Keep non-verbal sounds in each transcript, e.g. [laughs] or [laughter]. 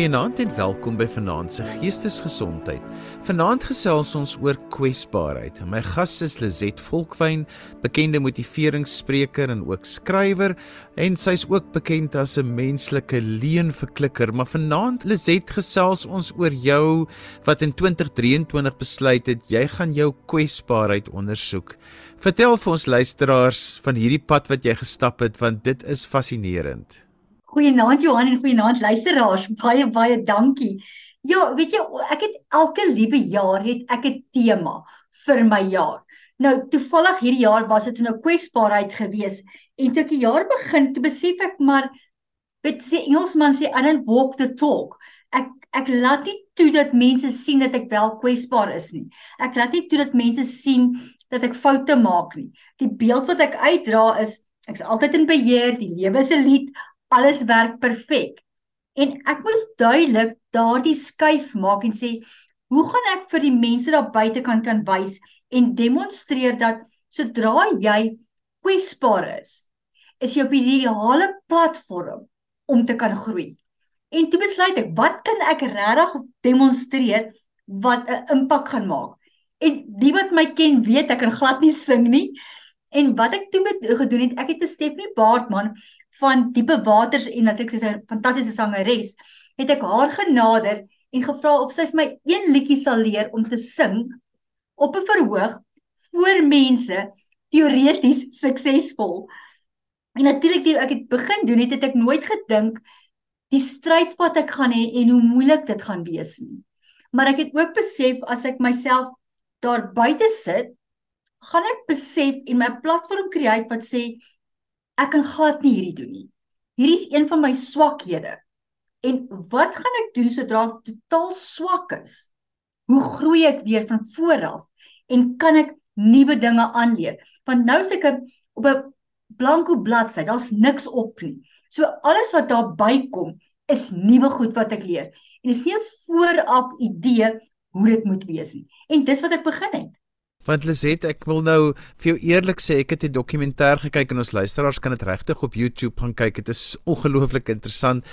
Goeienaand en welkom by Vanaand se Geestesgesondheid. Vanaand gesels ons oor kwesbaarheid. My gas is Lizet Volkwyn, bekende motiveringsspreker en ook skrywer en sy's ook bekend as 'n menslike leenverklikker. Maar vanaand Lizet gesels ons oor jou wat in 2023 besluit het jy gaan jou kwesbaarheid ondersoek. Vertel vir ons luisteraars van hierdie pad wat jy gestap het want dit is fascinerend. Goeienaand Johan en goeienaand luisteraars. Baie baie dankie. Ja, weet jy, ek het elke liewe jaar het ek 'n tema vir my jaar. Nou toevallig hierdie jaar was dit nou kwesbaarheid gewees en toe ek die jaar begin, toe besef ek maar weet jy Engelsman sê I don't walk the talk. Ek ek laat nie toe dat mense sien dat ek wel kwesbaar is nie. Ek laat nie toe dat mense sien dat ek foute maak nie. Die beeld wat ek uitdra is ek's altyd in beheer, die lewe 'n lied, alles werk perfek. En ek moes duidelik daardie skuif maak en sê, hoe gaan ek vir die mense daar buite kan kan wys en demonstreer dat sodra jy kwesbaar is, is jy op die ideale platform om te kan groei. En toe besluit ek, wat kan ek regtig demonstreer wat 'n impak gaan maak? En die wat my ken, weet ek kan glad nie sing nie. En wat ek toe met gedoen het, ek het 'n Stephanie Baartman van diepe waters en natuurlik sy's 'n fantastiese sangeres, het ek haar genader en gevra of sy vir my een liedjie sal leer om te sing op 'n verhoog voor mense teoreties suksesvol. En natuurlik toe ek dit begin doen, het, het ek nooit gedink die stryd wat ek gaan hê en hoe moeilik dit gaan wees nie. Maar ek het ook besef as ek myself daar buite sit, gaan ek besef en my platform skei wat sê ek kan glad nie hierdie doen nie. Hierdie is een van my swakhede. En wat gaan ek doen sodra ek totaal swak is? Hoe groei ek weer van voor af en kan ek nuwe dinge aanleer? Want nou is ek op 'n blanko bladsy, daar's niks op nie. So alles wat daar bykom is nuwe goed wat ek leer. En dis nie 'n vooraf idee hoe dit moet wees nie. En dis wat ek begin het. Want Liset, ek wil nou vir jou eerlik sê, ek het 'n dokumentêr gekyk en ons luisteraars kan dit regtig op YouTube gaan kyk. Dit is ongelooflik interessant.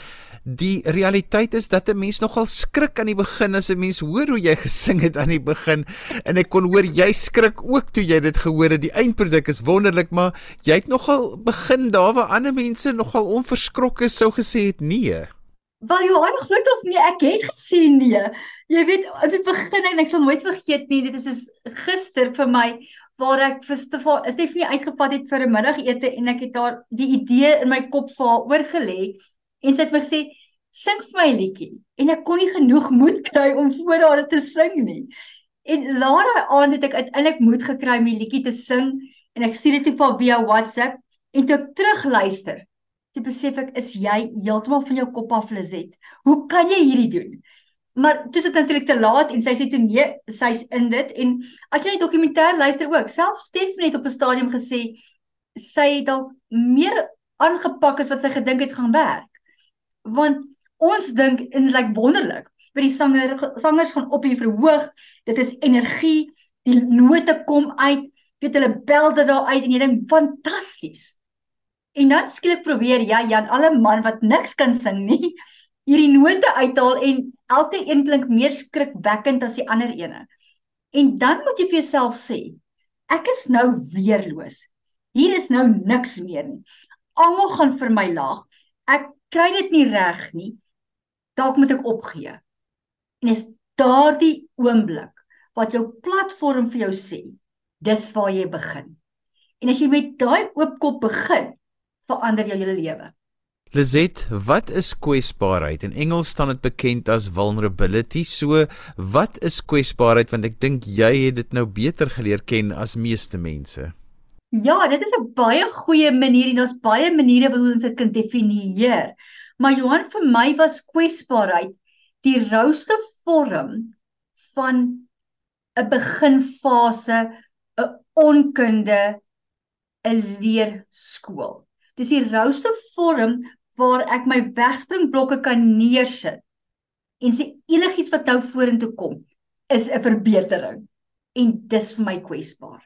Die realiteit is dat 'n mens nogal skrik aan die begin as 'n mens hoor hoe jy gesing het aan die begin en ek kon hoor jy skrik ook toe jy dit gehoor het. Die eindproduk is wonderlik, maar jy het nogal begin daar waar ander mense nogal onverskrokke sou gesê het nee. Wel Johan, glo tog nie ek het gesê nee. Jy weet, as dit begin en ek sal nooit vergeet nie, dit is soos gister vir my waar ek vir Stephanie uitgevat het vir 'n middagete en ek het daar die idee in my kop vir haar oorgelê en sy het my gesê sing vir my 'n liedjie en ek kon nie genoeg moed kry om voor haar te sing nie. En later aand het ek uiteindelik moed gekry om die liedjie te sing en ek stuur dit toe vir via WhatsApp en toe ek terugluister toe besef ek is jy heeltemal van jou kop af Lizet. Hoe kan jy hierdie doen? Maar dis dit natuurlik te laat en sy sê toe nee, sy's in dit en as jy die dokumentêr luister ook, self Stephanie het op 'n stadium gesê sy het dalk meer aangepak as wat sy gedink het gaan werk. Want ons dink en dit lyk wonderlik. By die sanger sangers gaan op hier verhoog. Dit is energie. Die note kom uit. Weet hulle bel dit daar uit en jy dink fantasties. En dan skielik probeer jy Jan alle man wat niks kan sing nie [laughs] hierdie note uithaal en elke een klink meer skrikwekkend as die ander ene. En dan moet jy vir jouself sê, ek is nou weerloos. Hier is nou niks meer nie. Almal gaan vir my lag. Ek kry dit nie reg nie. Dalk moet ek opgee. En is daardie oomblik wat jou platform vir jou sê, dis waar jy begin. En as jy met daai oop kop begin, verander jou hele lewe. Lizet, wat is kwesbaarheid? In Engels staan dit bekend as vulnerability. So, wat is kwesbaarheid want ek dink jy het dit nou beter geleer ken as meeste mense. Ja, dit is 'n baie goeie manier en ons baie maniere hoe ons dit kan definieer. Maar Johan vir my was kwesbaarheid die rouste vorm van 'n beginfase, 'n onkunde, 'n leerskool. Dis die rouste vorm waar ek my wegspringblokke kan neersit. En sê enigiets wat nou vorentoe kom is 'n verbetering. En dis vir my kwesbaar.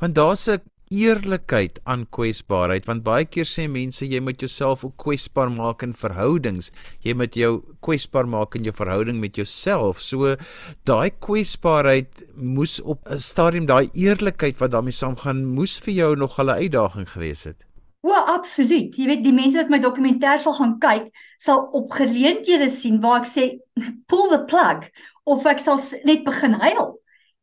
Want daar's 'n eerlikheid aan kwesbaarheid want baie keer sê mense jy moet jouself ook kwesbaar maak in verhoudings. Jy moet jou kwesbaar maak in jou verhouding met jouself. So daai kwesbaarheid moes op 'n stadium daai eerlikheid wat daarmee saamgaan moes vir jou nog 'n uitdaging gewees het O, absoluut. Jy weet die mense wat my dokumentêr sal gaan kyk, sal op geleenthede sien waar ek sê [laughs] pull the plug of ek sal net begin huil.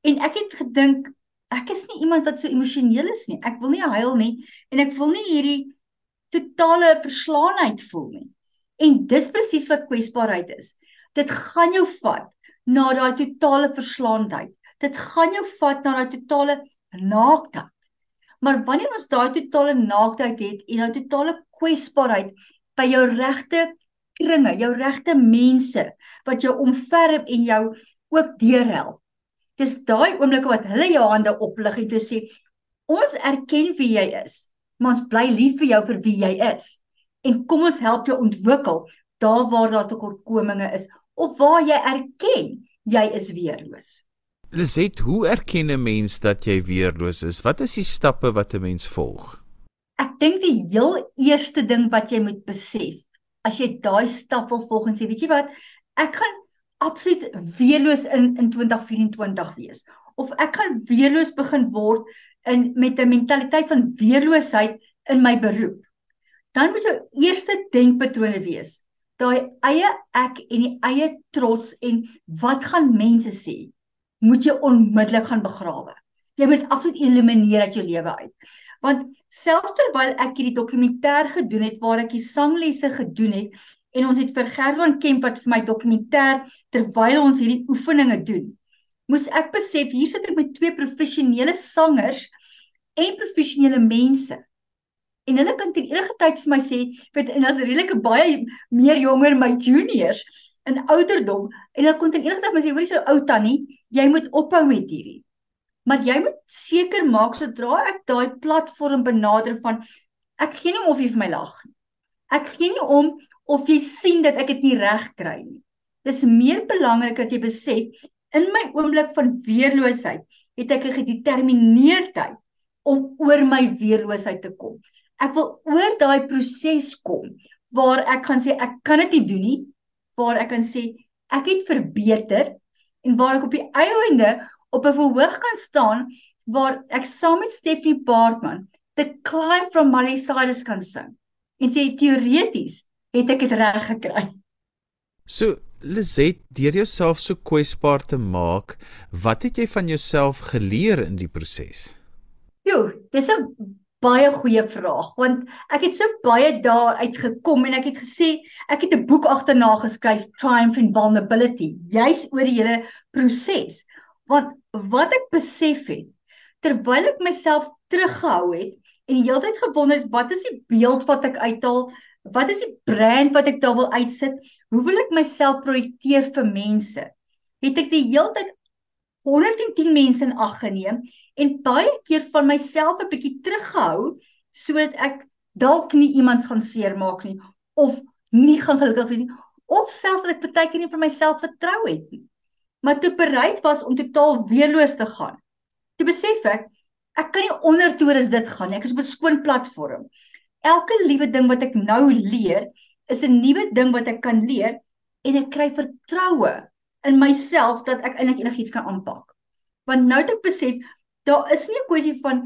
En ek het gedink ek is nie iemand wat so emosioneel is nie. Ek wil nie huil nie en ek wil nie hierdie totale verslaanheid voel nie. En dis presies wat kwesbaarheid is. Dit gaan jou vat na daai totale verslaandheid. Dit gaan jou vat na daai totale naaktheid. Maar wanneer ons daai totale naaktheid het en daai totale kwesbaarheid by jou regte kringe, jou regte mense wat jou omverf en jou ook deurhelp. Dis daai oomblikke wat hulle jou hande oplig en vir sê ons erken wie jy is, maar ons bly lief vir jou vir wie jy is. En kom ons help jou ontwikkel daar waar daar tekortkominge is of waar jy erken jy is weerloos. Liset, hoe erken 'n mens dat jy weerloos is? Wat is die stappe wat 'n mens volg? Ek dink die heel eerste ding wat jy moet besef, as jy daai stap wil volg en sê, weet jy wat, ek gaan absoluut weerloos in in 2024 wees of ek gaan weerloos begin word in met 'n mentaliteit van weerloosheid in my beroep. Dan moet jou eerste denkpatrone wees daai eie ek en die eie trots en wat gaan mense sê? Moet jy onmiddellik gaan begrawe. Jy moet absoluut elimineer uit jou lewe uit. Want selfs terwyl ek hierdie dokumentêr gedoen het waar ek die sanglesse gedoen het en ons het vir Gerdwan Kemp wat vir my dokumentêr terwyl ons hierdie oefeninge doen, moes ek besef hier sit ek met twee professionele sangers en professionele mense. En hulle kan ten enige tyd vir my sê, weet en as redelike baie meer jonger my juniors in ouderdom en hulle kon ten enige tyd my sê, hoorie so ou tannie, jy moet ophou met hierdie. Maar jy moet seker maak sodra ek daai platform benader van ek gee nie om of jy vir my lag nie. Ek gee nie om of jy sien dat ek dit nie reg kry nie. Dis meer belangrik dat jy besef in my oomblik van weerloosheid het ek 'n gedetermineerdheid om oor my weerloosheid te kom. Ek wil oor daai proses kom waar ek kan sê ek kan dit nie doen nie, waar ek kan sê ek het verbeter en waar ek op die einde op 'n verhoog kan staan waar ek saam met Stephanie Baartman the climb from Miley Cyrus kan sing en sê teoreties het ek dit reg gekry. So Lizet, deur jouself so kwesbaar te maak, wat het jy van jouself geleer in die proses? Jo, dis 'n baie goeie vraag want ek het so baie daar uitgekom en ek het gesê ek het 'n boek agterna geskryf Triumph in Vulnerability juis oor die hele proses want wat ek besef het terwyl ek myself teruggehou het en die hele tyd gewonder het wat is die beeld wat ek uithaal wat is die brand wat ek daar wil uitsit hoe wil ek myself projekteer vir mense? Het ek die hele tyd 110 mense in ag geneem en baie keer van myself 'n bietjie teruggehou sodat ek dalk nie iemand gaan seermaak nie of nie gaan gelukkig wees nie of selfs dat ek baie keer nie vir myself vertrou het nie. Maar toe bereid was om totaal weerloos te gaan. Toe besef ek ek kan nie onder toerus dit gaan nie. Ek is op 'n skoon platform. Elke liewe ding wat ek nou leer is 'n nuwe ding wat ek kan leer en ek kry vertroue in myself dat ek eintlik enigiets kan aanpak. Want nou het ek besef daar is nie 'n kwessie van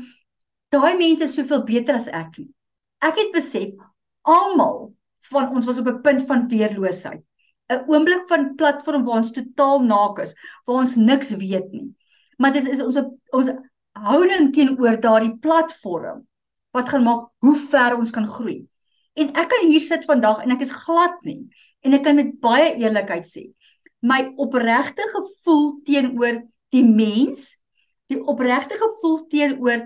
daai mense soveel beter as ek nie. Ek het besef almal van ons was op 'n punt van weerloosheid. 'n Oomblik van platform waar ons totaal naak is, waar ons niks weet nie. Maar dit is ons ons houding teenoor daardie platform wat gaan maak hoe ver ons kan groei. En ek kan hier sit vandag en ek is glad nie en ek kan met baie eerlikheid sê my opregte gevoel teenoor die mens, die opregte gevoel teenoor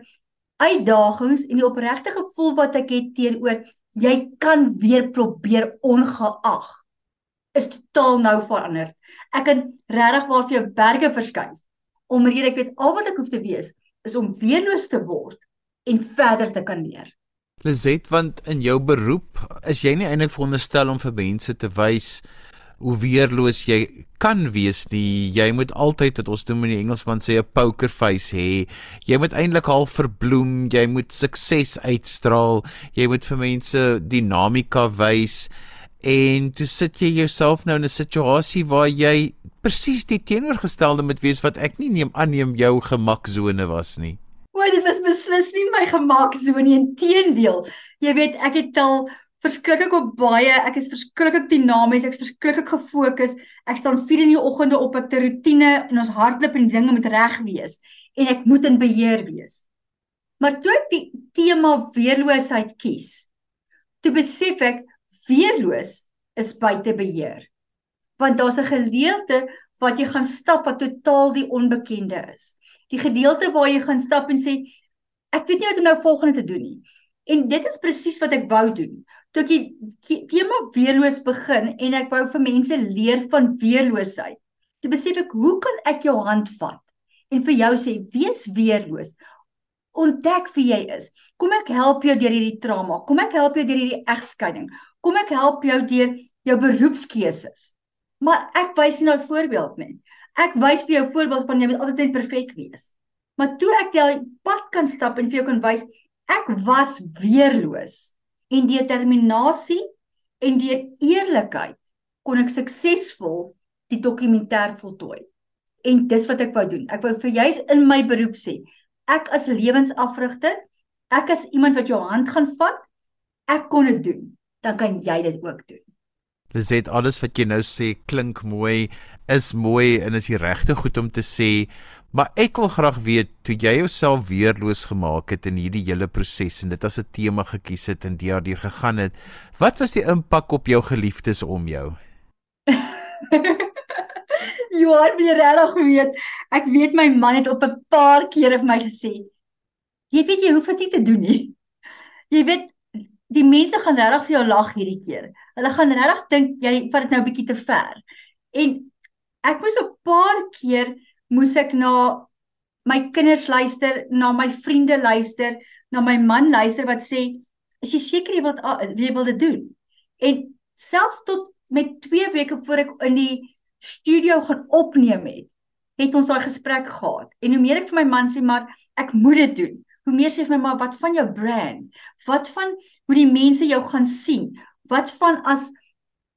uitdagings en die opregte gevoel wat ek het teenoor jy kan weer probeer ongeag is totaal nou verander. Ek kan regtig waar vir jou berge verskuif omdat ek weet al wat ek hoef te wees is om weerloos te word en verder te kan leer. Lizet, want in jou beroep is jy nie eintlik veronderstel om vir mense te wys hoe weerloos jy kan wees nie. Jy moet altyd wat ons noem in die Engelsman sê 'n poker face hê. Jy moet eintlik al verbloem, jy moet sukses uitstraal, jy moet vir mense dinamika wys. En toe sit jy jouself nou in 'n situasie waar jy presies die teenoorgestelde moet wees wat ek nie neem aanneem jou gemaksone was nie. O, dit was beslis nie my gemaksone nie, inteendeel. Jy weet, ek het al verskriklik op baie, ek is verskriklik dinamies, ek is verskriklik gefokus. Ek staan 4 in die oggende op 'n rotine en ons hardloop en dinge moet reg wees en ek moet in beheer wees. Maar toe ek die tema weerloosheid kies, toe besef ek weerloos is buite beheer. Want daar's 'n gedeelte wat jy gaan stap wat totaal die onbekende is. Die gedeelte waar jy gaan stap en sê ek weet nie wat om nou volgende te doen nie. En dit is presies wat ek wou doen toe ek die tema weerloos begin en ek wou vir mense leer van weerloosheid. Toe besef ek, hoe kan ek jou hand vat en vir jou sê wees weerloos. Ontdek wie jy is. Kom ek help jou deur hierdie trauma. Kom ek help jou deur hierdie egskeiding. Kom ek help jou deur jou beroepskeuses. Maar ek wys nie nou voorbeeld nie. Ek wys vir jou voorbeeld van jy moet altyd perfek wees. Maar toe ek jou pad kan stap en vir jou kan wys ek was weerloos en determinasie en deur eerlikheid kon ek suksesvol die dokumentêr voltooi. En dis wat ek wou doen. Ek wou vir juis in my beroep sê, ek as lewensafrigter, ek as iemand wat jou hand gaan vat, ek kon dit doen. Dan kan jy dit ook doen. Dis dit alles wat jy nou sê klink mooi, is mooi en is die regte goed om te sê, Maar ek wil graag weet toe jy jouself weerloos gemaak het in hierdie hele proses en dit as 'n tema gekies het en daardeur gegaan het, wat was die impak op jou geliefdes om jou? Johan, wie regtig weet, ek weet my man het op 'n paar kere vir my gesê, jy weet jy hoef dit nie te doen nie. [laughs] Jy weet die mense gaan regtig vir jou lag hierdie keer. Hulle gaan regtig dink jy vat dit nou 'n bietjie te ver. En ek moes 'n paar keer moes ek na my kinders luister, na my vriende luister, na my man luister wat sê, "Is jy seker jy wil jy wil dit doen?" En selfs tot met 2 weke voor ek in die studio gaan opneem het, het ons daai gesprek gehad. En hoe meer ek vir my man sê, "Maar ek moet dit doen." Hoe meer sê vir my maar wat van jou brand? Wat van hoe die mense jou gaan sien? Wat van as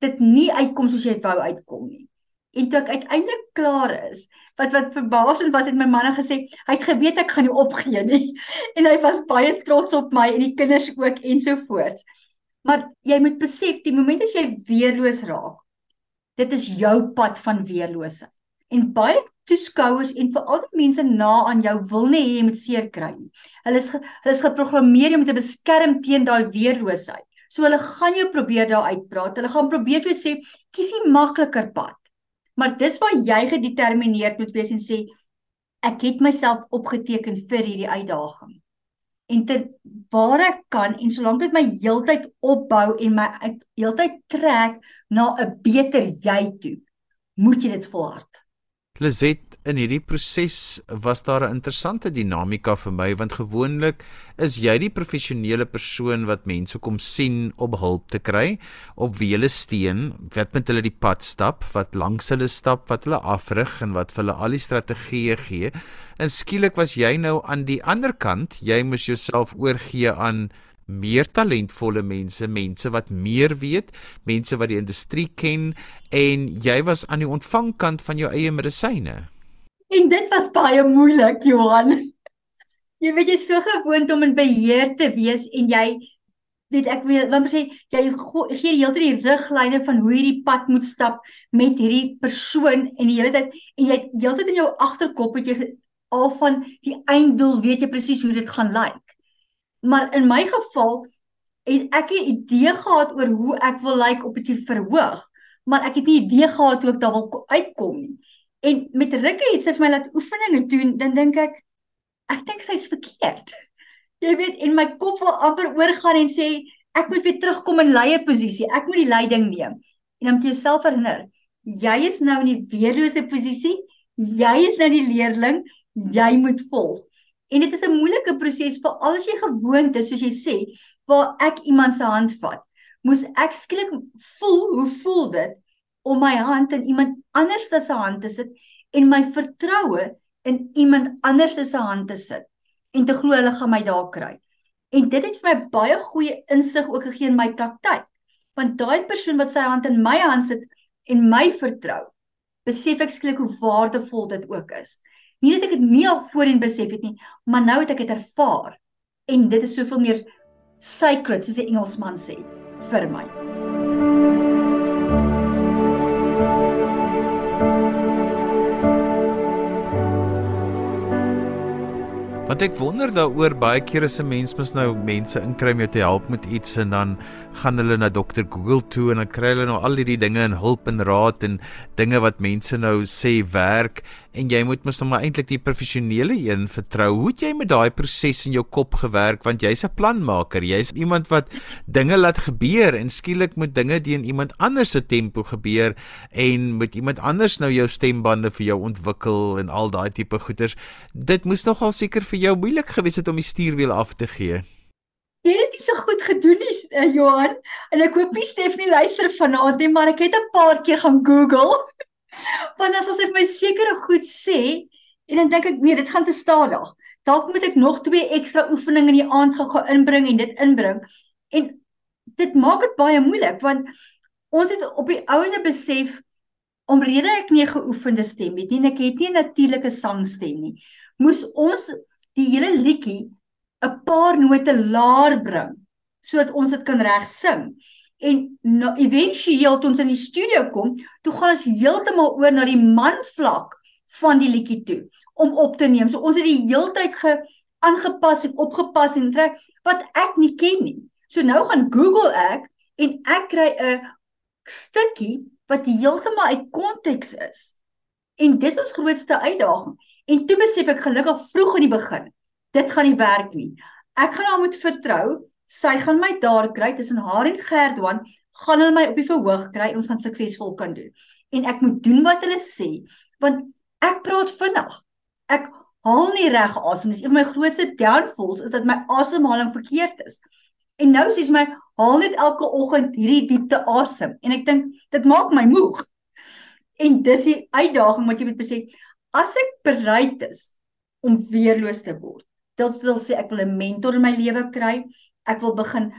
dit nie uitkom soos jy wou uitkom nie? En toe ek uiteindelik klaar is, wat wat verbaasend was het my manne gesê, hy het geweet ek gaan nie opgee nie. [laughs] En hy was baie trots op my en die kinders ook ensovoorts. Maar jy moet besef, die oomblik as jy weerloos raak, dit is jou pad van weerloosheid. En baie toeskouers en veral die mense na aan jou wil nie hê jy moet seer kry nie. Hulle is hulle is geprogrammeer om te beskerm teen daai weerloosheid. So hulle gaan jou probeer daar uitpraat. Hulle gaan probeer vir jou sê, kies die makliker pad. Maar dis waar jy gedetermineerd moet wees en sê ek het myself opgeteken vir hierdie uitdaging. En te waar ek kan en solank dit my heeltyd opbou en my heeltyd trek na 'n beter jy toe, moet jy dit volhard. Lizet in hierdie proses was daar 'n interessante dinamika vir my want gewoonlik is jy die professionele persoon wat mense kom sien om hulp te kry op wie hulle steun wat met hulle die pad stap wat langs hulle stap wat hulle afrig en wat vir hulle al die strategieë gee en skielik was jy nou aan die ander kant jy moes jouself oorgee aan meer talentvolle mense, mense wat meer weet, mense wat die industrie ken en jy was aan die ontvangkant van jou eie medisyne. En dit was baie moeilik, Johan. [laughs] Jy weet jy is so gewoond om in beheer te wees en jy dit ek wil wil sê jy gee die hele tyd die riglyne van hoe hierdie pad moet stap met hierdie persoon en die hele tyd en jy heeltyd in jou agterkop het jy al van die einddoel weet jy presies hoe dit gaan lyk. Maar in my geval het ek 'n idee gehad oor hoe ek wil lyk like op die verhoog, maar ek het nie idee gehad hoe ek daar wil uitkom nie. En met Rikke het sy vir my laat oefeninge doen, dan dink ek ek dink sy's verkeerd. [laughs] Jy weet, en my kop wil amper oorgaan en sê ek moet weer terugkom in leierposisie. Ek moet die leiding neem. En dan moet jy jouself herinner, jy is nou in die weerlose posisie. Jy is nou die leerling. Jy moet volg. En dit is 'n moeilike proses vir al die gewoontes soos jy sê waar ek iemand se hand vat. Moes ek skielik voel hoe voel dit om my hand in iemand anders se hand te sit en my vertroue in iemand anders se hand te sit en te glo hulle gaan my daar kry. En dit het vir my baie goeie insig ook gegee in my praktyk. Want daai persoon wat sy hand in my hand sit en my vertrou, besef ek skielik hoe waardevol dit ook is. Nie dat ek dit nie al voorheen besef het nie, maar nou het ek dit ervaar en dit is soveel meer sacred soos die Engelsman sê vir my. Want ek wonder daaroor baie keer as 'n mens mos nou mense inkry om jou te help met iets en dan gaan hulle na dokter Google toe en dan kry hulle nou al hierdie dinge en hulp en raad en dinge wat mense nou sê werk en jy moet mos nou maar eintlik die professionele een vertrou. Hoe het jy met daai proses in jou kop gewerk want jy's 'n planmaker. Jy's iemand wat dinge laat gebeur en skielik moet dinge teen iemand anders se tempo gebeur en moet iemand anders nou jou stembande vir jou ontwikkel en al daai tipe goeders. Dit moes nogal seker vir jou moeilik gewees het om die stuurwiel af te gee. Jy het dit so goed gedoen nie, uh, Johan. En ek hoop nie Stephanie luister vanaand nie, maar ek het 'n paar keer gaan Google. [laughs] Want as asof my sekere goed sê en dan dink ek nee, dit gaan te stadig. Dalk moet ek nog twee ekstra oefeninge in die aand gaan inbring en dit inbring. En dit maak dit baie moeilik want ons het op die ouende besef omrede ek nie geoefende stem het nie en ek het nie 'n natuurlike sangstem nie. Moes ons die hele liedjie 'n paar note laer bring sodat ons dit kan reg sing. En nou éventueel toe ons in die studio kom, toe gaan ons heeltemal oor na die manvlak van die liedjie toe om op te neem. So ons het die heeltyd ge aangepas en opgepas en trek wat ek nie ken nie. So nou gaan Google ek en ek kry 'n stukkie wat heeltemal uit konteks is. En dis ons grootste uitdaging. En toe besef ek gelukkig vroeg in die begin, dit gaan nie werk nie. Ek gaan haar moet vertrou. Sy gaan my daar kry tussen haar en Gerdwan, gaan hulle my op die verhoog kry en ons gaan suksesvol kan doen. En ek moet doen wat hulle sê, want ek praat vinnig. Ek haal nie reg asem. Dis een van my grootste downfalls is dat my asemhaling verkeerd is. En nou sies my haal net elke oggend hierdie diepte asem en ek dink dit maak my moeg. En dis die uitdaging wat jy moet besef. As ek bereid is om weerloos te word, dit wil sê ek wil 'n mentor in my lewe kry. Ek wil begin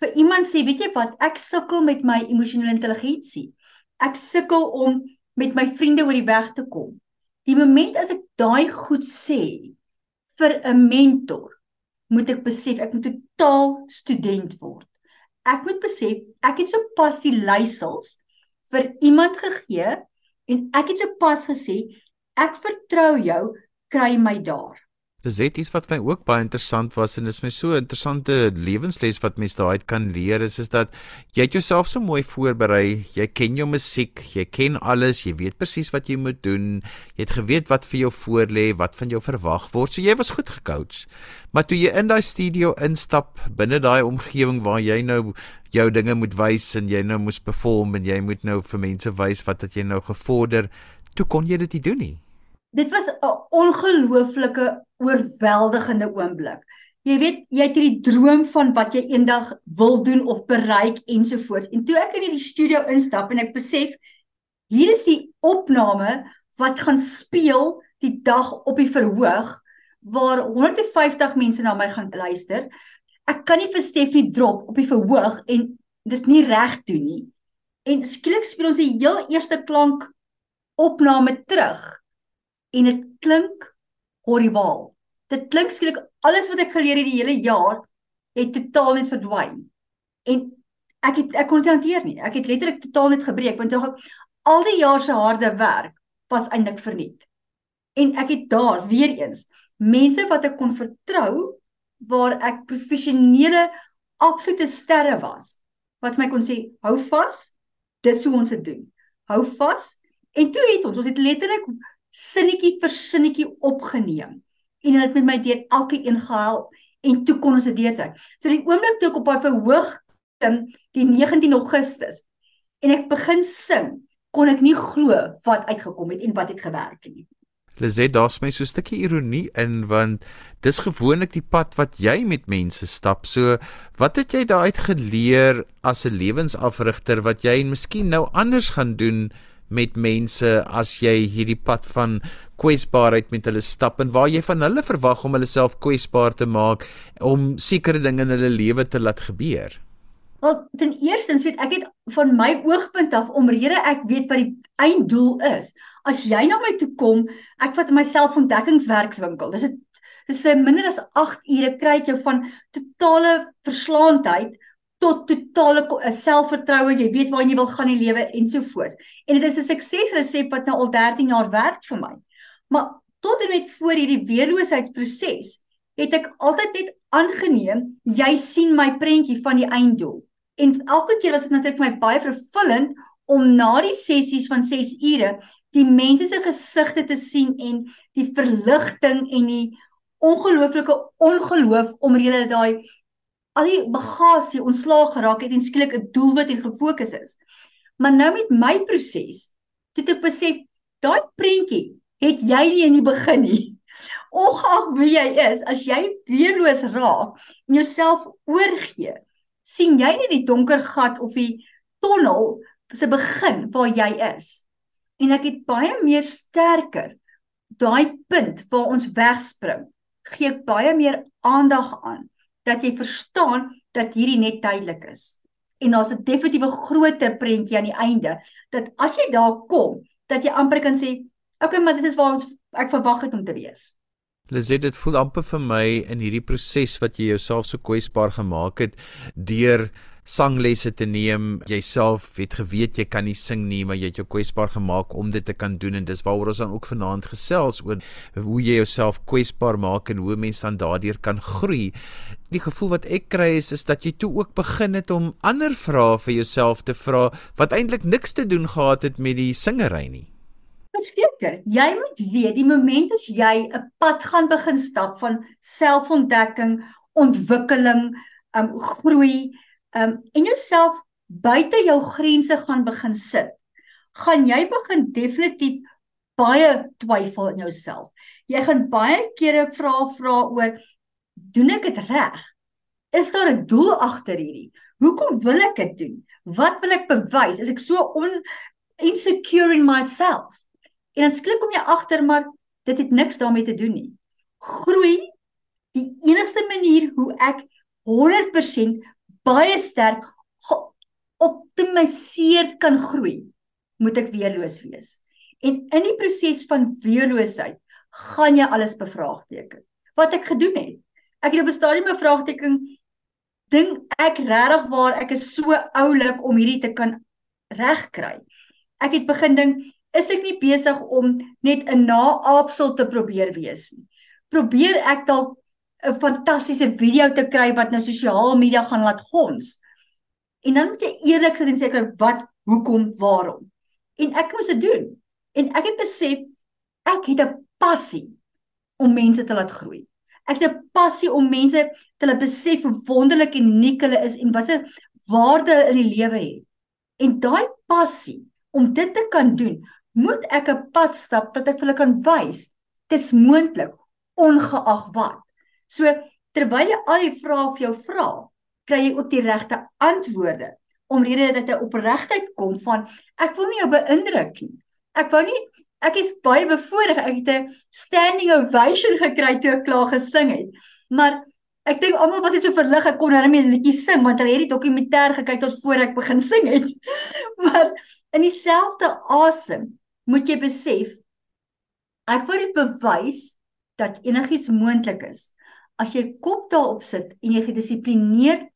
vir iemand sê, weet jy wat, ek sukkel met my emosionele intelligensie. Ek sukkel om met my vriende oor die weg te kom. Die oomblik as ek daai goed sê vir 'n mentor, moet ek besef ek moet totaal student word. Ek moet besef ek het sopas die leiersels vir iemand gegee en ek het sopas gesê ek vertrou jou, kry my daar. Dis iets wat my ook baie interessant was en is my so interessante lewensles wat mens daaruit kan leer is is dat jy het jouself so mooi voorberei. Jy ken jou musiek, jy ken alles, jy weet presies wat jy moet doen. Jy het geweet wat vir jou voorlê, wat van jou verwag word. So jy was goed gecoach. Maar toe jy in daai studio instap binne daai omgewing waar jy nou jou dinge moet wys en jy nou moes perform en jy moet nou vir mense wys wat het jy nou gevorder, toe kon jy dit nie doen nie dit was 'n ongelooflike oorweldigende oomblik. Jy weet, jy het hierdie droom van wat jy eendag wil doen of bereik ensovoorts. En toe ek in die studio instap en ek besef hier is die opname wat gaan speel die dag op die verhoog waar 150 mense na my gaan luister. Ek kan nie vir Stefanie drop op die verhoog en dit nie reg doen nie. En skielik speel ons die heel eerste klank opname terug en dit klink horribaal. Dit klink skielik alles wat ek geleer het die hele jaar het totaal net verdwyn. En ek het ek kon dit hanteer nie. Ek het letterlik totaal net gebreek want tog al die jaar se harde werk was eintlik verniet. En ek het daar weer eens mense wat ek kon vertrou waar ek professionele absolute sterre was wat my kon sê hou vas dis hoe ons dit doen hou vas en toe het ons ons het letterlik sinnetjie vir sinnetjie opgeneem en hulle het met my deur elke een gehelp en toe kon ons dit deurtrek. So die oomblik toe ek op daai verhoog klim die 19 Augustus en ek begin sing, kon ek nie glo wat uitgekom het en wat het gewerk nie. Lizet, daar's my so 'n stukkie ironie in want dis gewoonlik die pad wat jy met mense stap. So, wat het jy daaruit geleer as 'n lewensafrigter wat jy miskien nou anders gaan doen met mense as jy hierdie pad van kwesbaarheid met hulle stap en waar jy van hulle verwag om hulle self kwesbaar te maak om sekere dinge in hulle lewe te laat gebeur. Wel, ten eerste weet ek het van my oogpunt af omrede ek weet wat die einddoel is. As jy na my toe kom, ek vat myself ontdekkingswerkswinkel. Dis 'n dis 'n minder as 8 ure kry ek jou van totale verslaandheid tot totale selfvertroue, jy weet waar jy wil gaan in die lewe ensovoorts. En dit is 'n suksesresep wat nou al 13 jaar werk vir my. Maar tot en met voor hierdie weerloosheidsproses het ek altyd net aangeneem jy sien my prentjie van die einddoel. En elke keer was dit natuurlik vir my baie vervullend om na die sessies van 6 ure die mense se gesigte te sien en die verligting en die ongelooflike ongeloof om hulle daai al die bagasie ontslaag geraak het en skielik 'n doelwit en gefokus is. Maar nou met my proses, toe ek besef daai prentjie het jy nie in die begin nie. [laughs] Ongeag wie jy is, as jy weerloos raak en jouself oorgee, sien jy nie die donker gat of die tonnel se begin waar jy is. En ek het baie meer sterker daai punt waar ons wegspring, gee ek baie meer aandag aan dat jy verstaan dat hierdie net tydelik is. En daar's 'n definitiewe groter prentjie aan die einde dat as jy daar kom, dat jy amper kan sê, Okay, maar dit is waar ons ek verwag het om te wees. Lizet, dit voel amper vir my in hierdie proses wat jy jouself so kwesbaar gemaak het deur sanglesse te neem. Jouself het geweet jy kan nie sing nie, maar jy het jou kwesbaar gemaak om dit te kan doen en dis waaroor ons dan ook vanaand gesels oor hoe jy jouself kwesbaar maak en hoe mense dan daardeur kan groei. Die gevoel wat ek kry is is dat jy toe ook begin het om ander vrae vir jouself te vra wat eintlik niks te doen gehad het met die singery nie verseker, jy moet weet die oomblik as jy 'n pad gaan begin stap van selfontdekking, ontwikkeling, um groei, um en jouself buite jou grense gaan begin sit, gaan jy begin definitief baie twyfel in jouself. Jy gaan baie kere vra vra oor doen ek dit reg? Is daar 'n doel agter hierdie? Hoekom wil ek dit doen? Wat wil ek bewys? Is ek so on insecure in myself? En dan sklik kom jy agter maar dit het niks daarmee te doen nie. Groei die enigste manier hoe ek 100% baie sterk optimaliseer kan groei, moet ek weerloos wees. En in die proses van weerloosheid gaan jy alles bevraagteken. Wat ek gedoen het. Ek het op 'n stadium 'n vraagteken dink ek regtig waar ek is so oulik om hierdie te kan regkry. Ek het begin dink is ek nie besig om net 'n naaapsel te probeer wees nie. Probeer ek dalk 'n fantastiese video te kry wat nou sosiale media gaan laat gons. En dan moet jy eerlik sit en sê wat, hoekom, waarom. En ek moes dit doen. En ek het besef ek het 'n passie om mense te laat groei. Ek het 'n passie om mense te laat besef hoe wonderlik en uniek hulle is en wat 'n waarde in die lewe het. En daai passie om dit te kan doen, moet ek 'n pad stap wat ek vir hulle kan wys. Dis moontlik ongeag wat. So terwyl jy al die vrae vir jou vra, kry jy ook die regte antwoorde omrede dat jy opregtheid kom van ek wil nie jou beïndruk nie. Ek wou nie ek is baie bevoorreg ek het 'n standing ovation [laughs] gekry toe ek klaar gesing het. Maar ek dink almal was net so verlig ek kon net 'n liedjie sing want hulle het die dokumentêr gekyk tot voor ek begin sing het. [laughs] maar in dieselfde asem moet jy besef ek wou dit bewys dat enigiets moontlik is as jy kop daarop sit en jy gedissiplineerd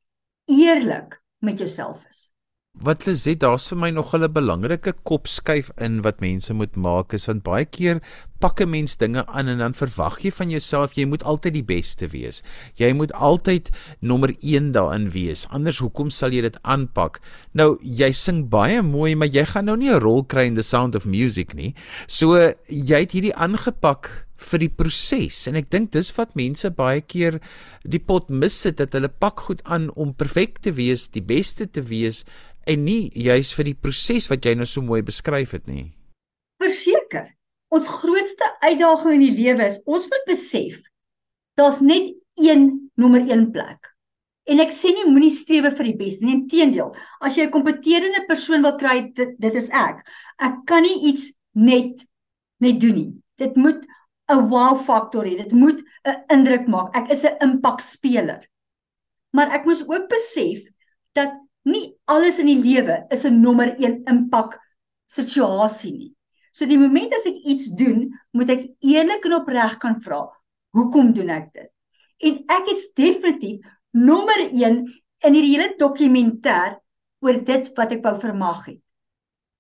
eerlik met jouself is. Wat hulle sê daar's vir my nog 'n belangrike kopskuif in wat mense moet maak is want baie keer pak 'n mens dinge aan en dan verwag jy van jouself jy moet altyd die beste wees. Jy moet altyd nommer 1 daarin wees. Anders hoekom sal jy dit aanpak? Nou jy sing baie mooi, maar jy gaan nou nie 'n rol kry in the sound of music nie. So jy het hierdie aangepak vir die proses en ek dink dis wat mense baie keer die pot mis sit dat hulle pak goed aan om perfek te wees, die beste te wees en nie juis vir die proses wat jy nou so mooi beskryf het nie. Verseker. ons grootste uitdaging in die lewe is ons moet besef daar's net een nommer 1 plek. En ek sê nie moenie strewe vir die beste nie. Inteendeel, as jy 'n kompeterende persoon wil kry, dit, dit is ek. Ek kan nie iets net net doen nie. Dit moet 'n wow faktor hê. Dit moet 'n indruk maak. Ek is 'n impakspeler. Maar ek moes ook besef dat nie alles in die lewe is 'n nommer 1 impak situasie nie. So die oomblik as ek iets doen, moet ek eerlik en opreg kan vra, hoekom doen ek dit? En ek is definitief nommer 1 in hierdie hele dokumentêr oor dit wat ek wou vermag het.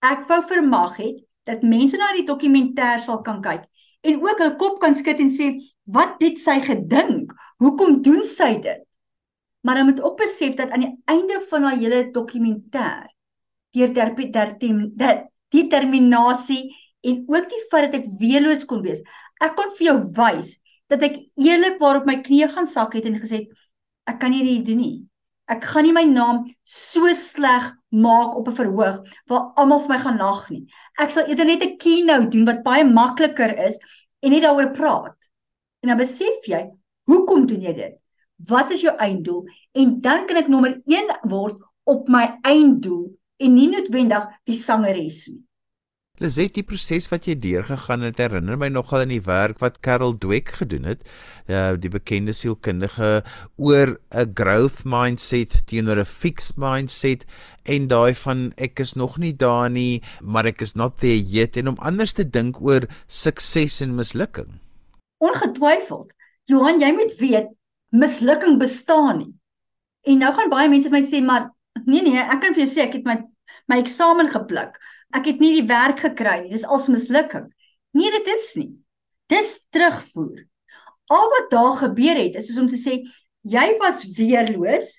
Ek wou vermag het dat mense na die dokumentêr sal kan kyk en ook hul kop kan skud en sê wat het sy gedink? Hoekom doen sy dit? Maar dan moet ook besef dat aan die einde van daai hele dokumentêr deur der determinasie en ook die feit dat ek weerloos kon wees. Ek kon vir jou wys dat ek eerlikwaar op my knieë gaan sak het en gesê het ek kan nie dit doen nie. Ek gaan nie my naam so sleg maak op 'n verhoog waar almal vir my gaan lag nie. Ek sal eerder net 'n keynote doen wat baie makliker is en net daaroor praat. En dan besef jy, hoekom doen jy dit? Wat is jou einddoel? En dan kan ek nommer 1 word op my einddoel en nie noodwendig die sangeres nie. Lizet, die proses wat jy deurgegaan het, herinner my nogal aan die werk wat Carol Dweck gedoen het, uh, die bekende sielkundige oor 'n growth mindset teenoor 'n fixed mindset en daai van ek is nog nie daar nie, maar ek is not there yet en om anders te dink oor sukses en mislukking. Ongetwyfeld. Johan, jy moet weet mislukking bestaan nie. En nou gaan baie mense vir my sê, maar nee nee, ek kan vir jou sê ek het my my eksamen gepluk ek het nie die werk gekry nie. Dis als mislukking. Nee, dit is nie. Dis terugvoer. Al wat daar gebeur het is, is om te sê jy was weerloos.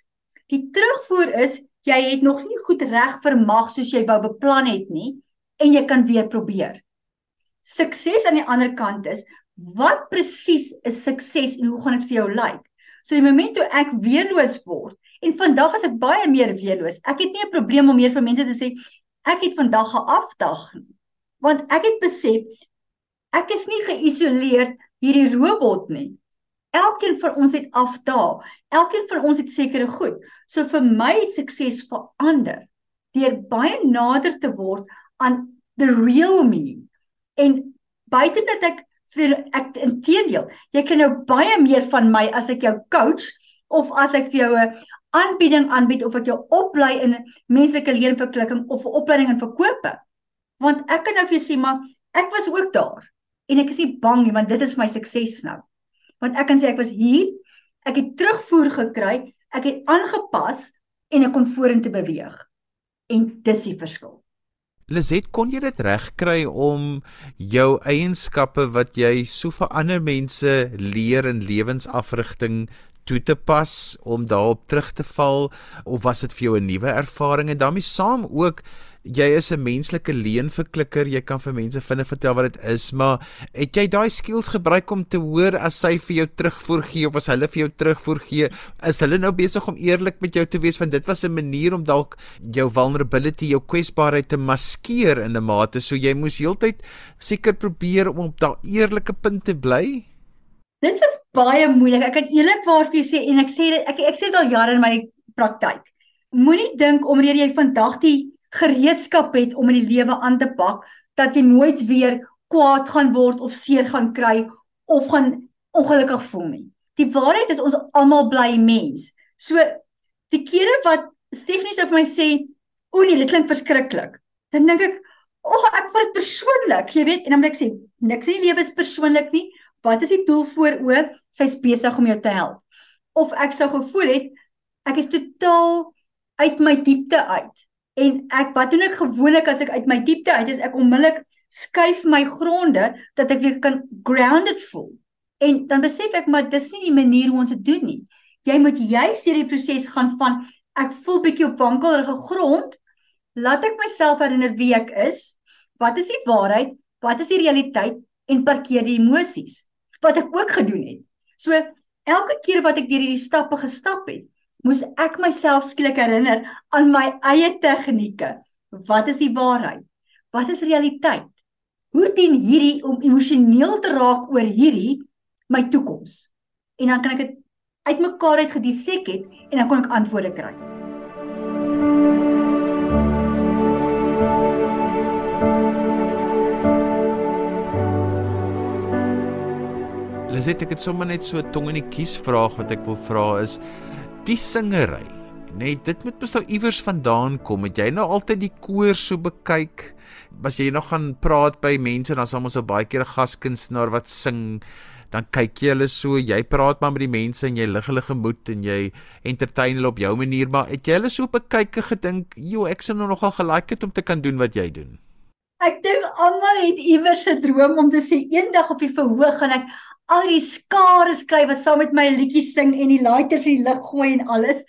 Die terugvoer is jy het nog nie goed reg vermag soos jy wou beplan het nie en jy kan weer probeer. Sukses aan die ander kant is wat presies is sukses en hoe gaan dit vir jou lyk? So die oomblik toe ek weerloos word en vandag is ek baie meer weerloos. Ek het nie 'n probleem om meer vir mense te sê ek het vandag geafdag want ek het besef ek is nie geïsoleer hierdie robot nie. Elkeen van ons het afdaag. Elkeen van ons het sekere goed. So vir my sukses verander deur baie nader te word aan the real me. En buite dat ek vir ek inteendeel, jy kan nou baie meer van my as ek jou coach of as ek vir jou 'n aanbieding aanbied of wat jou oplei in menslike leenverklikking of 'n opleiding in verkope. Want ek kan nou vir jou sê maar ek was ook daar en ek is nie bang nie want dit is my sukses nou. Want ek kan sê ek was hier, ek het terugvoer gekry, ek het aangepas en ek kon vorentoe beweeg. En dis die verskil. Lizet, kon jy dit regkry om jou eienskappe wat jy so vir ander mense leer in lewensafrigting toe te pas om daarop terug te val of was dit vir jou 'n nuwe ervaring? En daarmee saam ook jy is 'n menslike leenverklikker jy kan vir mense vinne vertel wat dit is maar het jy daai skills gebruik om te hoor as sy vir jou terugvoer gee of as hulle vir jou terugvoer gee is hulle nou besig om eerlik met jou te wees want dit was 'n manier om dalk jou vulnerability jou kwesbaarheid te maskeer in 'n mate so jy moes heeltyd seker probeer om op daai eerlike punt te bly Dit is baie moeilik. Ek kan eerlikwaar vir jou sê en ek sê dit ek ek sê dit al jare in my praktyk. Moenie dink omdat jy vandag die gereedskap het om in die lewe aan te pak dat jy nooit weer kwaad gaan word of seer gaan kry of gaan ongelukkig voel nie. Die waarheid is ons almal bly mens. So die kere wat Stephanie sou vir my sê, "O nee, dit klink verskriklik." Dan dink ek, "O, oh, ek vat dit persoonlik." Jy weet, en dan moet ek sê, "Niks in die lewe is persoonlik nie." Wat is die doel voor oë? Sy's besig om jou te help. Of ek sou gevoel het ek is totaal uit my diepte uit. En ek wat doen ek gewoonlik as ek uit my diepte uit is? Ek onmiddellik skuif my gronde dat ek weer kan grounded voel. En dan besef ek maar dis nie die manier hoe ons dit doen nie. Jy moet juist hierdie proses gaan van ek voel bietjie op wankelrige grond. Laat ek myself herinner wie ek is. Wat is die waarheid? Wat is die realiteit? En parkeer die emosies wat ek ook gedoen het. So elke keer wat ek deur hierdie stappe gestap het, moes ek myself skielik herinner aan my eie tegnieke. Wat is die waarheid? Wat is realiteit? hoe teen hierdie om emosioneel te raak oor hierdie my toekoms. En dan kan ek dit uitmekaar uit gedissek het en dan kon ek antwoorde kry. Liset ek het sommer net so 'n tong in die kies vraag wat ek wil vra is die singery. Net dit moet mos nou iewers vandaan kom. Het jy nou altyd die koor so bekyk? Was jy nog gaan praat by mense dan soms so baie keer 'n gaskunstenaar wat sing? Dan kyk jy hulle so, jy praat maar met die mense en jy lig hulle gemoed en jy entertain hulle op jou manier, maar het jy hulle so bekyk en gedink, "Jo, ek sou nou nogal gelike het om te kan doen wat jy doen." Ek dink almal het iewers 'n droom om te sê eendag op die verhoog gaan ek al die skare skryf wat saam met my liedjies sing en die lighters in die lug gooi en alles.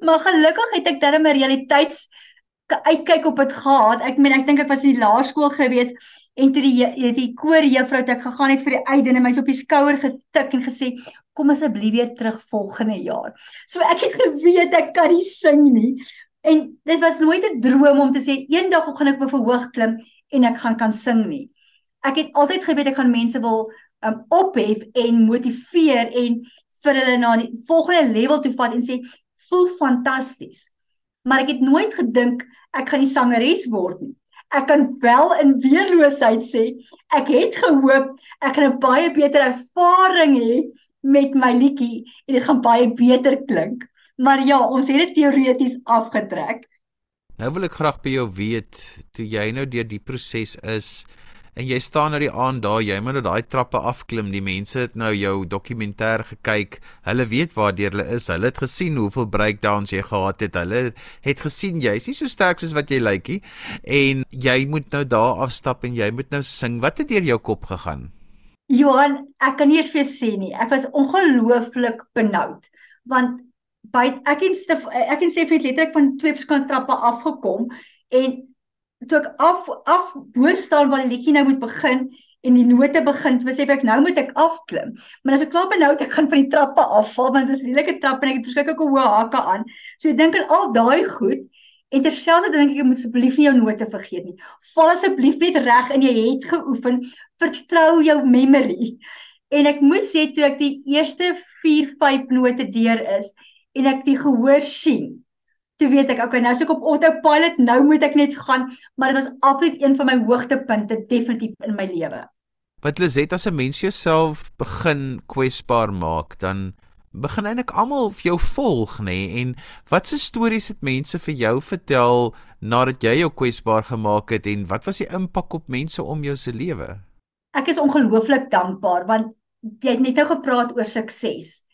Maar gelukkig het ek darem 'n realiteits uitkyk op dit gehad. Ek meen ek dink ek was in die laerskool gewees en toe die die koor juffrou het ek gegaan het vir die uitdin en my op die skouer getik en gesê kom asseblief weer terug volgende jaar. So ek het geweet ek kan nie sing nie. En dit was nooit 'n droom om te sê eendag gaan ek op 'n verhoog klim en ek gaan kan sing nie. Ek het altyd geweet ek gaan mense wil um ophef en motiveer en vir hulle na die volgende level toe vat en sê voel fantasties. Maar ek het nooit gedink ek gaan die sangeres word nie. Ek kan wel in weerloosheid sê ek het gehoop ek gaan 'n baie beter ervaring hê met my liedjie en dit gaan baie beter klink. Maar ja, ons het dit teoreties afgetrek. Nou wil ek graag by jou weet toe jy nou deur die proses is en jy staan nou die aand daar, jy moet nou daai trappe afklim. Die mense het nou jou dokumentêr gekyk. Hulle weet waar jy is. Hulle het gesien hoeveel breakdowns jy gehad het. Hulle het gesien jy's nie so sterk soos wat jy lyk nie. En jy moet nou daar afstap en jy moet nou sing. Wat het deur jou kop gegaan? Johan, ek kan nie eens vir sê nie. Ek was ongelooflik benoud want by ek en Stef ek en Stef het letterlik van twee verskillende trappe afgekom en toe ek af af bo staan waar die liedjie nou moet begin en die note begin, besef ek nou moet ek afklim. Maar as ek klaar benou het, ek gaan van die trappe afval want dit is redelike trappe en ek het verskeie hoë hakke aan. So ek dink aan al daai goed en terselfdertyd dink ek ek moet asseblief nie jou note vergeet nie. Val asseblief net reg en jy het geoefen. Vertrou jou memory. En ek moet sê toe ek die eerste 4, 5 note deur is en ek die gehoor sien toe weet ek okay nou as ek op autopilot nou moet ek net gaan maar dit was altyd een van my hoogtepunte definitief in my lewe. Wat Liset as 'n mens jouself begin kwesbaar maak dan begin eintlik almal vir jou volg nê nee? en watse stories het mense vir jou vertel nadat jy jou kwesbaar gemaak het en wat was die impak op mense om jou se lewe? Ek is ongelooflik dankbaar want jy het net nou gepraat oor sukses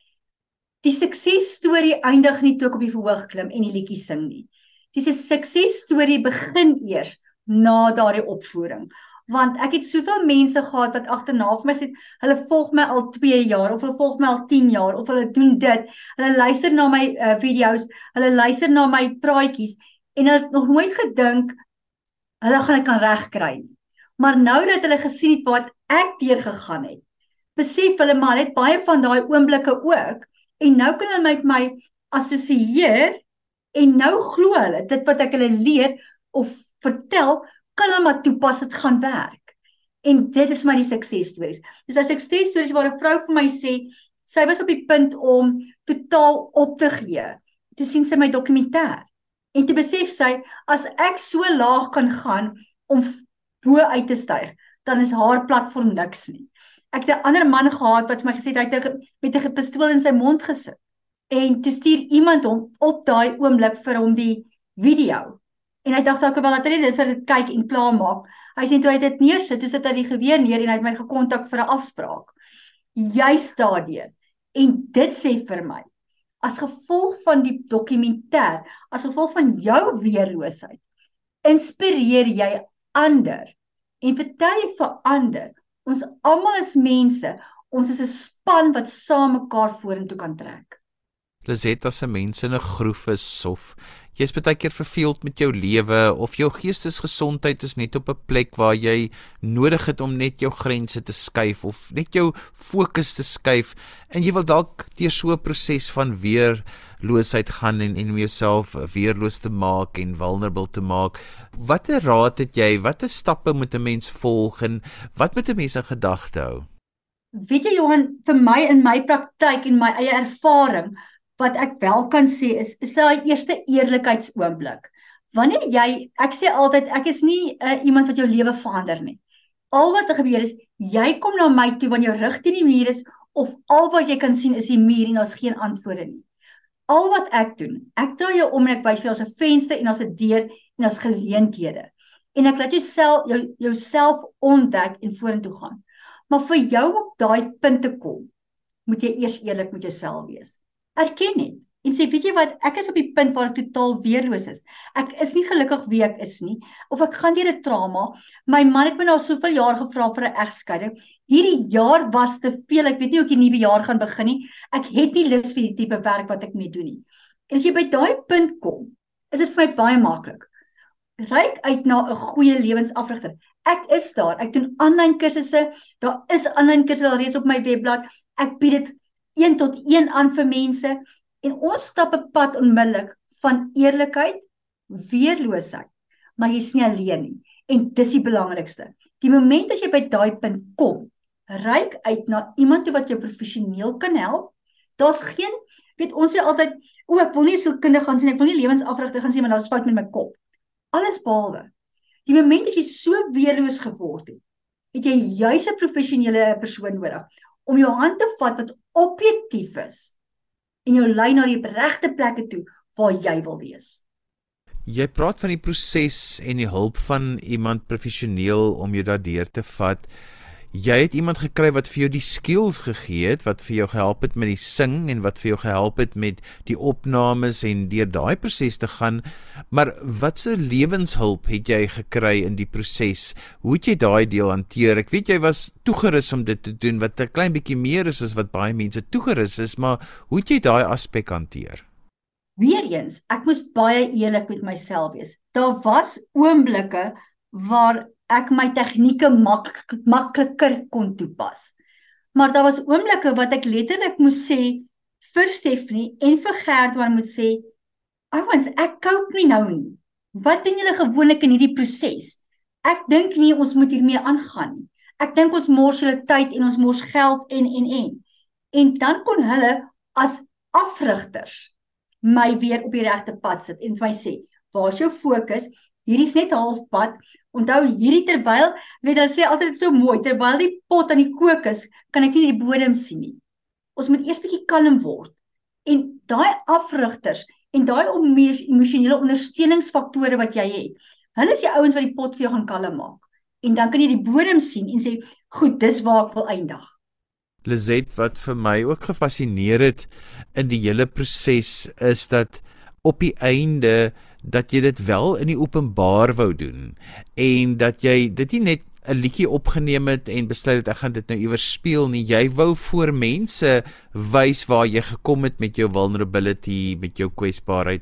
die suksesstorie eindig nie toe ek op die verhoog klim en die liedjie sing nie. Dis 'n suksesstorie begin eers na daardie opvoering. Want ek het soveel mense gehad wat agterna vir my sê, hulle volg my al 2 jaar of hulle volg my al 10 jaar of hulle doen dit. Hulle luister na my uh, video's, hulle luister na my praatjies en hulle het nog nooit gedink hulle gaan dit kan regkry nie. Maar nou dat hulle gesien het wat ek deur gegaan het, besef hulle maar net baie van daai oomblikke ook en nou kan hulle met my assosieer en nou glo hulle dit wat ek hulle leer of vertel kan hulle maar toepas dit gaan werk. En dit is my die suksesstories. Dis 'n suksesstories waar 'n vrou vir my sê sy was op die punt om totaal op te gee. Toe sien sy my dokumentêr en toe besef sy as ek so laag kan gaan om bo uit te styg, dan is haar platform niks nie ek het 'n ander man gehad wat vir my gesê het hy het met 'n pistool in sy mond gesit. En toe stuur iemand hom op daai oomblik vir hom die video. En hy dink dalk wel dat hy dit vir dit kyk en klaarmaak. Hy sê toe hy dit neersit, toe sit hy die geweer neer en hy het my gekontak vir 'n afspraak. Juist daardeur. En dit sê vir my as gevolg van die dokumentêr, as gevolg van jou weerloosheid, inspireer jy ander en vertel jy vir ander Ons almal is mense. Ons is 'n span wat saam mekaar vorentoe kan trek. Lisetta se mense in 'n groef is of jy's baie keer verveeld met jou lewe of jou geestesgesondheid is net op 'n plek waar jy nodig het om net jou grense te skuif of net jou fokus te skuif en jy wil dalk deur so 'n proses van weerloosheid gaan en en jouself weerloos te maak en vulnerable te maak. Watter raad het jy? Watter stappe moet 'n mens volg en wat moet 'n mens in gedagte hou? Weet jy Johan, vir my in my praktyk en my eie ervaring wat ek wel kan sê is is daai eerste eerlikheidsoomblik. Wanneer jy ek sê altyd ek is nie uh, iemand wat jou lewe verander nie. Al wat gebeur is jy kom na my toe wanneer jou rug teen die muur is of al wat jy kan sien is die muur en daar's geen antwoorde nie. Al wat ek doen, ek draai jou om en ek wys vir jou 'n venster en daar's 'n deur en daar's geleenthede. En ek laat jou self jou jouself ontdek en vorentoe gaan. Maar vir jou op daai punt te kom, moet jy eers eerlik met jouself wees. Erken dit en sê weet jy wat, ek is op die punt waar ek totaal weerloos is. Ek is nie gelukkig wie ek is nie of ek gaan deur 'n trauma. My man het my nou soveel jaar gevra vir 'n egskeiding. Hierdie jaar was te veel. Ek weet nie hoe ek die nuwe jaar gaan begin nie. Ek het nie lus vir die tipe werk wat ek mee doen nie. En as jy by daai punt kom, is dit vir my baie maklik. Ryk uit na 'n goeie lewensafrigter. Ek is daar. Ek doen aanlyn kursusse. Daar is aanlyn kursusse al reeds op my webblad. Ek bied dit 1 tot 1 aan vir mense en ons stap 'n pad onmiddellik van eerlikheid, weerloosheid. Maar jy's nie alleen nie. En dis die belangrikste. Die oomblik as jy by daai punt kom, reik uit na iemand wat jou professioneel kan help. Daar's geen weet ons sê altyd, o, ek wil nie sielkundige gaan sien, ek wil nie lewensafrigter gaan sien, maar daar's fout met my kop. Alles behalwe Die oomblik as jy so weerloos geword het, het jy juis 'n professionele persoon nodig om jou hand te vat wat objektief is en jou lei na die regte plekke toe waar jy wil wees. Jy praat van die proses en die hulp van iemand professioneel om jou daardeur te vat jy het iemand gekry wat vir jou die skills gegee het wat vir jou gehelp het met die sing en wat vir jou gehelp het met die opnames en deur daai proses te gaan. Maar watse lewenshulp het jy gekry in die proses? Hoe het jy daai deel hanteer? Ek weet jy was toegerus om dit te doen wat 'n klein bietjie meer is as wat baie mense toegerus is maar hoe het jy daai aspek hanteer? Weereens ek moes baie eerlik met myself wees. Daar was oomblikke waar ek my tegnieke mak makliker kon toepas. Maar daar was oomblikke wat ek letterlik moes sê vir Stephanie en vir Gert wat moet sê, "Ouens, ek cope nie nou nie. Wat doen julle gewoonlik in hierdie proses? Ek dink nie ons moet hiermee aangaan nie. Ek dink ons mors julle tyd en ons mors geld en en en." En dan kon hulle as afrigters my weer op die regte pad sit en vir my sê, "Waar's jou fokus? Hierdie is net halfpad. Onthou hierdie terwyl, weet hulle sê altyd so mooi, terwyl die pot aan die kook is, kan ek nie die bodem sien nie. Ons moet eers bietjie kalm word. En daai afrigters en daai emosionele ondersteuningsfaktore wat jy het, hulle is die ouens wat die pot vir jou gaan kalm maak. En dan kan jy die bodem sien en sê, "Goed, dis waar ek wil eindig." Lizet wat vir my ook gefassineer het in die hele proses is dat op die einde dat jy dit wel in die openbaar wou doen en dat jy dit nie net 'n liedjie opgeneem het en besluit het ek gaan dit nou iewers speel nie. Jy wou voor mense wys waar jy gekom het met jou vulnerability met jou kwesbaarheid.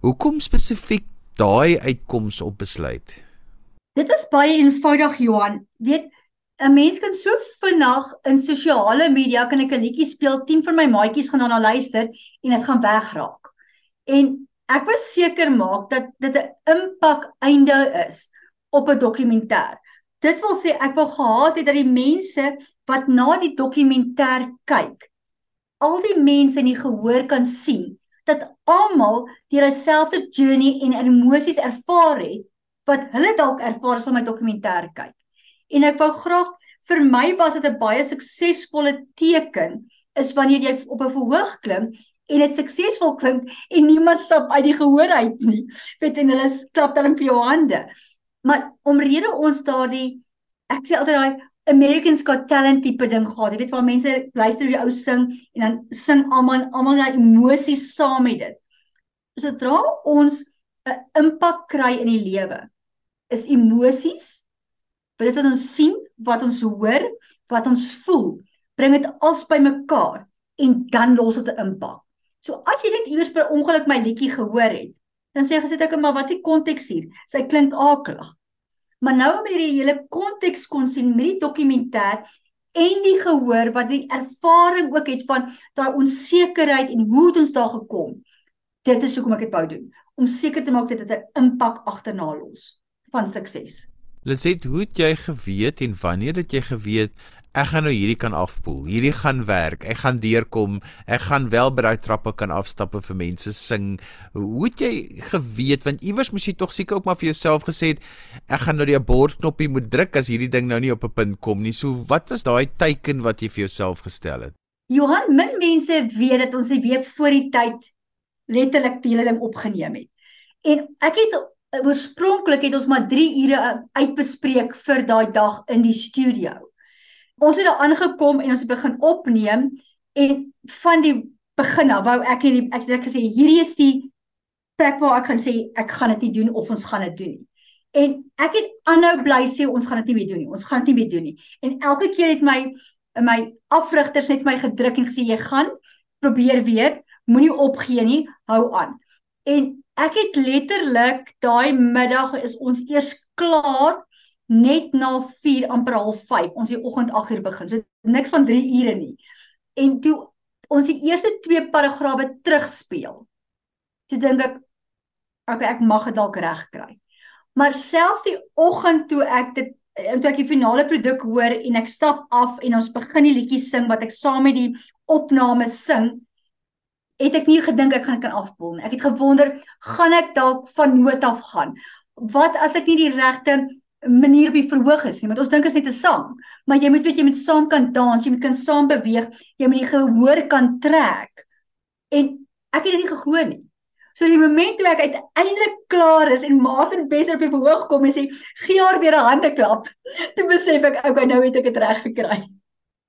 Hoekom spesifiek daai uitkoms op besluit? Dit is baie eenvoudig Johan. Weet 'n mens kan so vinnig in sosiale media kan ek 'n liedjie speel 10 van my maatjies gaan daarna luister en dit gaan wegraak. En ek wil seker maak dat dit 'n impak einde is op 'n dokumentêr. Dit wil sê ek wil gehad het dat die mense wat na die dokumentêr kyk, al die mense in die gehoor kan sien dat almal deur dieselfde journey en emosies ervaar het wat hulle dalk ervaar as hulle my dokumentêr kyk. En ek wou graag vir my was dit 'n baie suksesvolle teken is wanneer jy op 'n verhoog klim en dit suksesvol klink en niemand stap uit die gehoor uit nie. Weet en hulle klap dan op jou hande. Maar omrede ons daardie ek sê altyd daai Americans Got Talent tipe ding gehad. Jy weet waar mense luister hoe die ou sing en dan sing almal almal daai emosies saam met dit. Sodra ons 'n impak kry in die lewe, is emosies dit wat ons sien, wat ons hoor, wat ons voel, bring dit als by mekaar en dan los dit 'n impak. So as jy net iewers per ongeluk my liedjie gehoor het, Dan sê gesê ek maar wat is die konteks hier? Sy klink akelig. Maar nou met hierdie hele konteks kon sien met die dokumentêr en die gehoor wat die ervaring ook het van daai onsekerheid en hoe het ons daar gekom. Dit is hoekom ek dit wou doen om seker te maak dat dit 'n impak agterna los van sukses. Liset, hoe het jy geweet en wanneer het jy geweet ek gaan nou hierdie kan afpoel. Hierdie gaan werk. Ek gaan deurkom. Ek gaan wel by daai trappe kan afstap en vir mense sing. Hoe het jy geweet want iewers moes jy tog seker ook maar vir jouself gesê het ek gaan nou die abortknoppie moet druk as hierdie ding nou nie op 'n punt kom nie. So wat was daai teiken wat jy vir jouself gestel het? Johan, min mense weet dat ons die week voor die tyd letterlik die hele ding opgeneem het. En ek het oorspronklik het ons maar 3 ure uitbespreek vir daai dag in die studio ons het daar aangekom en ons het begin opneem en van die begin af wou ek nie ek het gesê hierdie is die plek waar ek gaan sê ek gaan dit nie doen of ons gaan dit doen nie. En ek het aanhou bly sê ons gaan dit nie meer doen nie. Ons gaan dit nie meer doen nie. En elke keer het my my afrigters net my gedruk en gesê jy gaan probeer weer, moenie opgee nie, hou aan. En ek het letterlik daai middag is ons eers klaar net na 4 amper half 5 ons die oggend 8 uur begin. So niks van 3 ure nie. En toe ons die eerste twee paragrawe terugspeel. Toe dink ek okay, ek mag dit dalk reg kry. Maar selfs die oggend toe ek dit toe ek die finale produk hoor en ek stap af en ons begin die liedjie sing wat ek saam met die opname sing, het ek nie gedink ek gaan kan afbol nie. Ek het gewonder, gaan ek dalk van nood af gaan? Wat as ek nie die regte manier op die verhoog is nie, want ons dink is net 'n sang, maar jy moet weet jy moet saam kan dans, jy moet kan saam beweeg, jy moet die gehoor kan trek. En ek het dit nie geglo nie. So die oomblik toe ek uiteindelik klaar is en Martin beter op die verhoog kom en sê gee haar weer 'n hande klap, [laughs] toe besef ek okay, nou het ek dit reg gekry.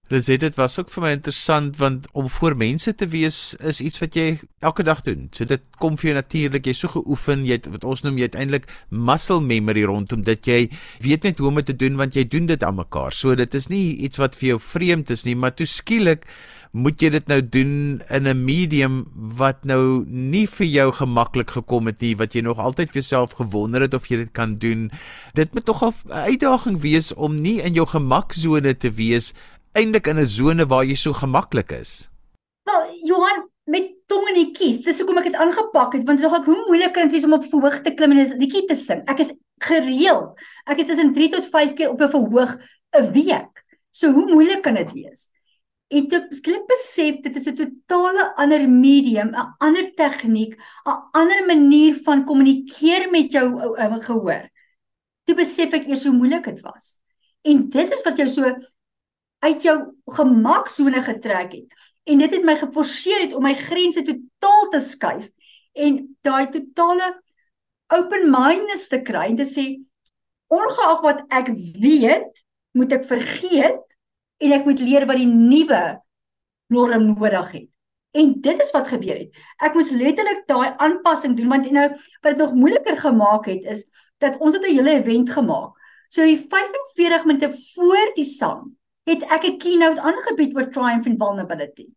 Dis dit was ook vir my interessant want om voor mense te wees is iets wat jy elke dag doen. So dit kom vir jou natuurlik. Jy's so geoefen, jy het wat ons noem jy uiteindelik muscle memory rondom dit jy weet net hoe om dit te doen want jy doen dit aan mekaar. So dit is nie iets wat vir jou vreemd is nie, maar toe skielik moet jy dit nou doen in 'n medium wat nou nie vir jou gemaklik gekom het nie, wat jy nog altyd vir jouself gewonder het of jy dit kan doen. Dit moet tog 'n uitdaging wees om nie in jou gemaksone te wees eintlik in 'n sone waar jy so gemaklik is? Wel, Johan, met tong in die kies, dis hoekom ek dit aangepak het, want dit is nogal hoe moeilik kan dit wees om op verhoog te klim en 'n liedjie te sing. Ek is gereeld. Ek is tussen 3 tot 5 keer op 'n verhoog 'n week. So hoe moeilik kan dit wees? En toe skielik besef dit is 'n totale ander medium, 'n ander tegniek, 'n ander manier van kommunikeer met jou um, gehoor. Toe besef ek eers hoe moeilik dit was. En dit is wat jou so uit jou gemaksone getrek het. En dit het my geforseer het om my grense totaal te skuif en daai totale open mindedness te kry en te sê ongeag wat ek weet moet ek vergeet en ek moet leer wat die nuwe norm nodig het. En dit is wat gebeur het. Ek moes letterlik daai aanpassing doen want nou wat dit nog moeiliker gemaak het is dat ons het 'n hele event gemaak. So die 45 minute voor die sang het ek 'n keynote aangebied oor triumph and vulnerability.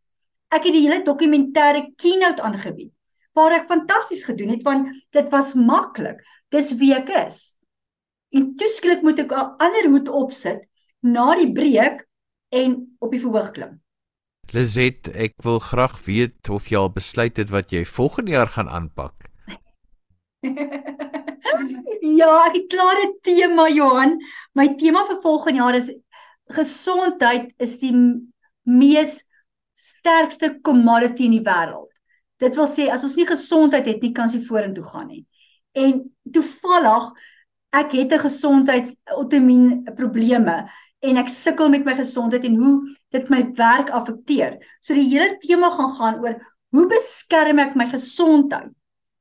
Ek het die hele dokumentêre keynote aangebied waar ek fantasties gedoen het want dit was maklik. Dis wie ek is. En toeskielik moet ek 'n ander hoed opsit na die breek en op die verhoog klim. Lizet, ek wil graag weet of jy al besluit het wat jy volgende jaar gaan aanpak. [laughs] ja, ek het klaar 'n tema Johan. My tema vir volgende jaar is gesondheid is die mees sterkste commodity in die wêreld. Dit wil sê as ons nie gesondheid het nie, kan ons nie vorentoe gaan nie. En toevallig ek het 'n gesondheidsautoimmuun probleme en ek sukkel met my gesondheid en hoe dit my werk affekteer. So die hele tema gaan gaan oor hoe beskerm ek my gesondheid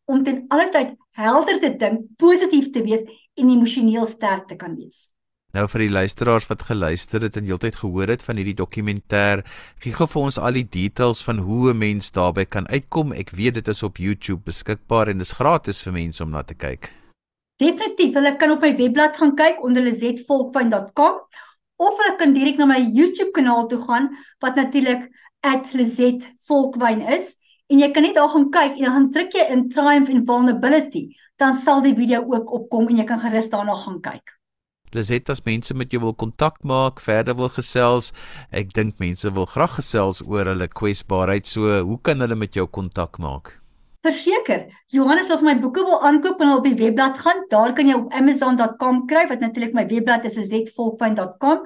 om ten alle tyd helder te dink, positief te wees en emosioneel sterk te kan wees. Nou vir die luisteraars wat geluister het en heeltyd gehoor het van hierdie dokumentêr, gee gou vir ons al die details van hoe 'n mens daarbey kan uitkom. Ek weet dit is op YouTube beskikbaar en is gratis vir mense om na te kyk. Definitief, hulle kan op my webblad gaan kyk onder lizetvolkfyn.com of hulle kan direk na my YouTube kanaal toe gaan wat natuurlik @lizetvolkwyn is en jy kan net daar gaan kyk en dan druk jy in Triumph and Vulnerability, dan sal die video ook opkom en jy kan gerus daarna gaan kyk. Liset as mense met jou wil kontak maak, verder wil gesels, ek dink mense wil graag gesels oor hulle kwesbaarheid. So, hoe kan hulle met jou kontak maak? Verseker, Johannes of my boeke wil aankoop en op die webblad gaan, daar kan jy op amazon.com kry wat natuurlik my webblad is zetvolkfyn.com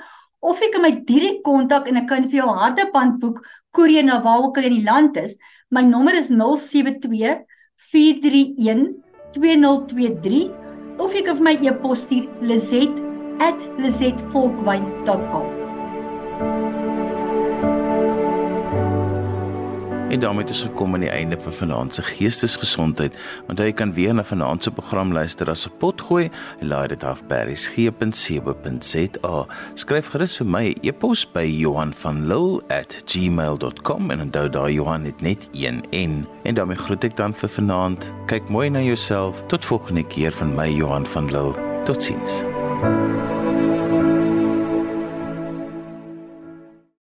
of jy kan my direk kontak en ek kan vir jou hardeband boek koerier na waar ook al in die land is. My nommer is 072 431 2023 of jy kan vir my e-pos stuur liset @lizetvolkwyn.com. En daarmee ons gekom aan die einde van vanaand se geestesgesondheid. Onthou jy kan weer na vanaand se program luister as 'n potgooi. Laai dit af by resgep.co.za. Skryf gerus vir my 'n e e-pos by Johanvanlull@gmail.com en onthou daai Johan het net een N. En daarmee groet ek dan vir vanaand. Kyk mooi na jouself. Tot volgende keer van my Johan van Lill. Totsiens. Thank you